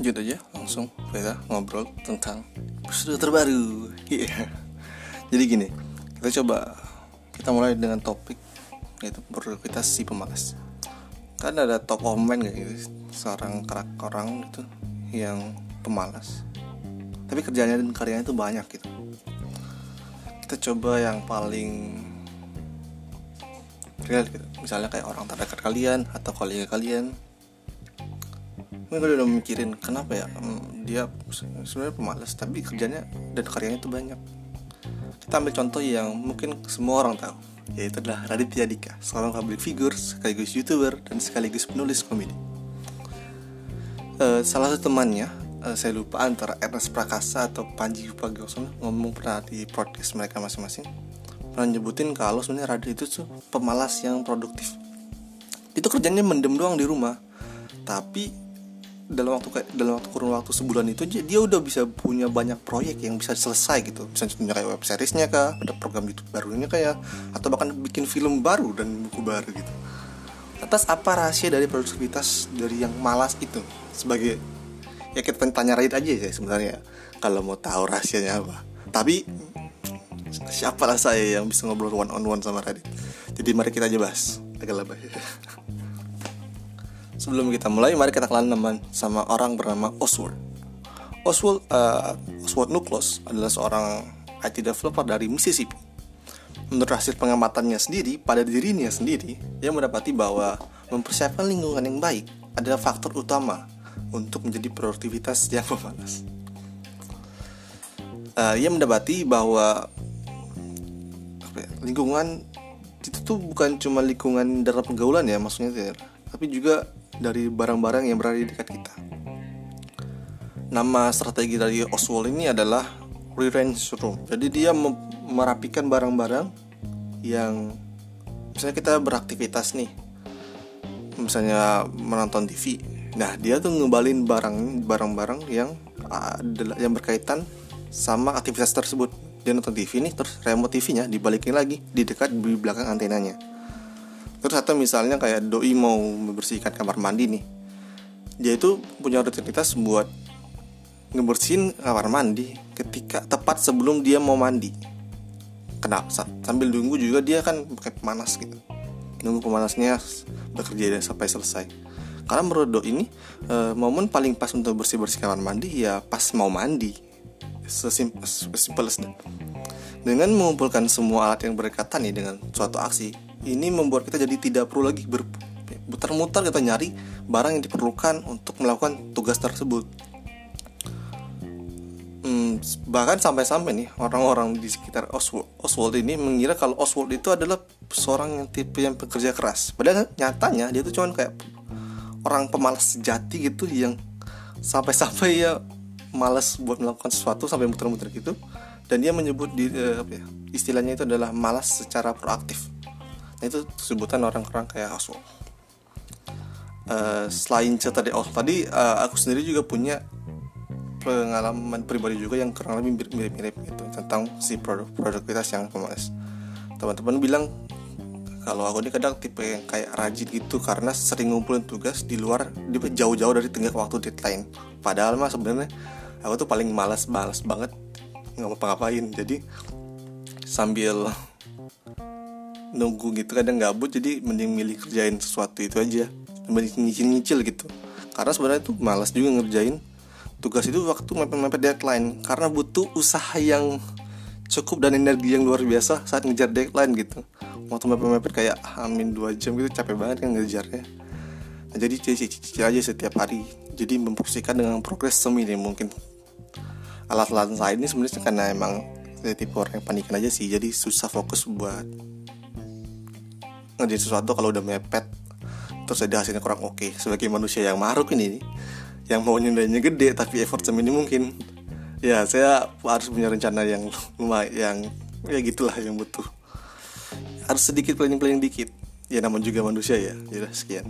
lanjut aja langsung kita ngobrol tentang episode terbaru. Iya. Jadi gini Kita coba Kita mulai dengan topik Yaitu produktivitas si pemalas Kan ada top of mind gak gitu? Seorang karakter orang gitu Yang pemalas. Tapi kerjanya dan karyanya itu banyak gitu. Kita coba yang paling real gitu. Misalnya kayak orang terdekat kalian Atau kolega kalian gue udah mikirin kenapa ya dia sebenarnya pemalas tapi kerjanya dan karyanya itu banyak. Kita ambil contoh yang mungkin semua orang tahu yaitu adalah Raditya Dika seorang public figure sekaligus youtuber dan sekaligus penulis komedi. Uh, salah satu temannya uh, saya lupa antara Ernest Prakasa atau Panji Pragiwaksono ngomong pernah di podcast mereka masing-masing pernah nyebutin kalau sebenarnya Radit itu tuh pemalas yang produktif. Itu kerjanya mendem doang di rumah tapi dalam waktu kayak dalam waktu kurun waktu sebulan itu dia udah bisa punya banyak proyek yang bisa selesai gitu. Misalnya kayak web seriesnya kah ada program YouTube barunya kayak atau bahkan bikin film baru dan buku baru gitu. Atas apa rahasia dari produktivitas dari yang malas itu? Sebagai ya kita tanya Radit aja ya sebenarnya kalau mau tahu rahasianya apa. Tapi siapalah saya yang bisa ngobrol one on one sama Radit jadi mari kita aja bahas. Agak lebih Sebelum kita mulai, mari kita kenalan teman sama orang bernama Oswald. Oswald, uh, Oswald Nuklos adalah seorang IT developer dari Mississippi. Menurut hasil pengamatannya sendiri, pada dirinya sendiri, ia mendapati bahwa mempersiapkan lingkungan yang baik adalah faktor utama untuk menjadi produktivitas yang pemalas. Uh, ia mendapati bahwa ya, lingkungan itu tuh bukan cuma lingkungan dalam penggaulan ya maksudnya tapi juga dari barang-barang yang berada di dekat kita. Nama strategi dari Oswald ini adalah rearrange room. Jadi dia merapikan barang-barang yang misalnya kita beraktivitas nih. Misalnya menonton TV. Nah, dia tuh ngebalin barang barang-barang yang adalah yang berkaitan sama aktivitas tersebut. Dia nonton TV nih terus remote TV-nya dibalikin lagi di dekat di belakang antenanya terus atau misalnya kayak doi mau membersihkan kamar mandi nih. Dia itu punya rutinitas buat ngebersihin kamar mandi ketika tepat sebelum dia mau mandi. Kenapa sambil nunggu juga dia kan pakai pemanas gitu. Nunggu pemanasnya bekerja sampai selesai. Karena menurut do ini e, momen paling pas untuk bersih bersih kamar mandi ya pas mau mandi. Sesimpel dengan mengumpulkan semua alat yang berdekatan nih dengan suatu aksi ini membuat kita jadi tidak perlu lagi berputar-mutar kita nyari barang yang diperlukan untuk melakukan tugas tersebut. Hmm, bahkan sampai-sampai nih orang-orang di sekitar Oswald, Oswald ini mengira kalau Oswald itu adalah seorang yang tipe yang bekerja keras. Padahal nyatanya dia itu cuma kayak orang pemalas sejati gitu yang sampai-sampai ya malas buat melakukan sesuatu sampai muter-muter gitu dan dia menyebut di eh, apa ya, istilahnya itu adalah malas secara proaktif itu sebutan orang-orang kayak Oswald. Uh, selain cerita dari Oswald tadi uh, aku sendiri juga punya pengalaman pribadi juga yang kurang lebih mirip-mirip gitu tentang si produk produktivitas yang pemalas teman-teman bilang kalau aku ini kadang tipe yang kayak rajin gitu karena sering ngumpulin tugas di luar di jauh-jauh dari tengah waktu deadline. Padahal mah sebenarnya aku tuh paling malas malas banget nggak mau ngapain jadi sambil nunggu gitu kadang gabut jadi mending milih kerjain sesuatu itu aja. Mending nyicil-nyicil gitu. Karena sebenarnya itu malas juga ngerjain tugas itu waktu mepet-mepet deadline. Karena butuh usaha yang cukup dan energi yang luar biasa saat ngejar deadline gitu. Waktu mepet-mepet kayak amin dua jam gitu capek banget kan ngejarnya. Nah, jadi cicil aja setiap hari. Jadi memproseskan dengan progres seminim mungkin. Alat-alat saya ini sebenarnya karena emang saya tipe orang yang panikan aja sih jadi susah fokus buat ngerjain sesuatu kalau udah mepet terus ada hasilnya kurang oke. Okay. sebagai manusia yang maruk ini yang mau nyendainya gede tapi effort seminim mungkin ya saya harus punya rencana yang yang ya gitulah yang butuh. Harus sedikit planning planning dikit. Ya namun juga manusia ya. Ya sekian